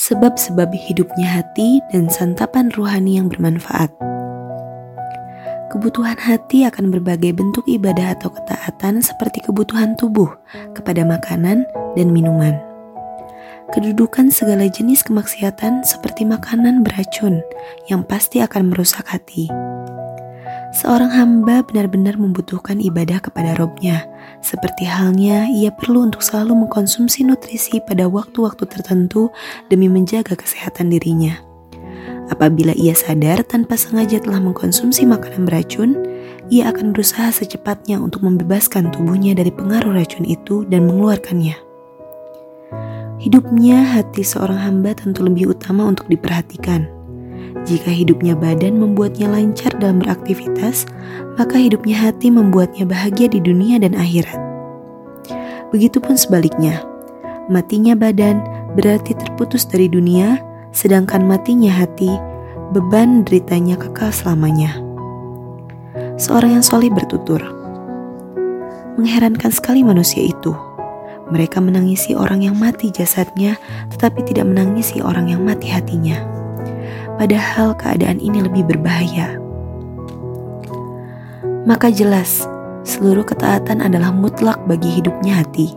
sebab-sebab hidupnya hati dan santapan rohani yang bermanfaat. Kebutuhan hati akan berbagai bentuk ibadah atau ketaatan seperti kebutuhan tubuh kepada makanan dan minuman. Kedudukan segala jenis kemaksiatan seperti makanan beracun yang pasti akan merusak hati. Seorang hamba benar-benar membutuhkan ibadah kepada robnya, seperti halnya ia perlu untuk selalu mengkonsumsi nutrisi pada waktu-waktu tertentu demi menjaga kesehatan dirinya. Apabila ia sadar tanpa sengaja telah mengkonsumsi makanan beracun, ia akan berusaha secepatnya untuk membebaskan tubuhnya dari pengaruh racun itu dan mengeluarkannya. Hidupnya hati seorang hamba tentu lebih utama untuk diperhatikan. Jika hidupnya badan membuatnya lancar dalam beraktivitas, maka hidupnya hati membuatnya bahagia di dunia dan akhirat. Begitupun sebaliknya, matinya badan berarti terputus dari dunia sedangkan matinya hati, beban deritanya kekal selamanya. Seorang yang solih bertutur, mengherankan sekali manusia itu. Mereka menangisi orang yang mati jasadnya, tetapi tidak menangisi orang yang mati hatinya. Padahal keadaan ini lebih berbahaya. Maka jelas, seluruh ketaatan adalah mutlak bagi hidupnya hati.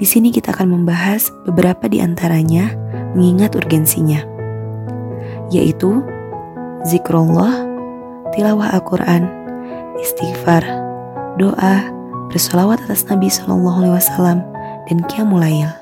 Di sini kita akan membahas beberapa di antaranya mengingat urgensinya, yaitu zikrullah, tilawah Al-Quran, istighfar, doa, bersolawat atas Nabi Shallallahu Alaihi Wasallam, dan qiyamulail.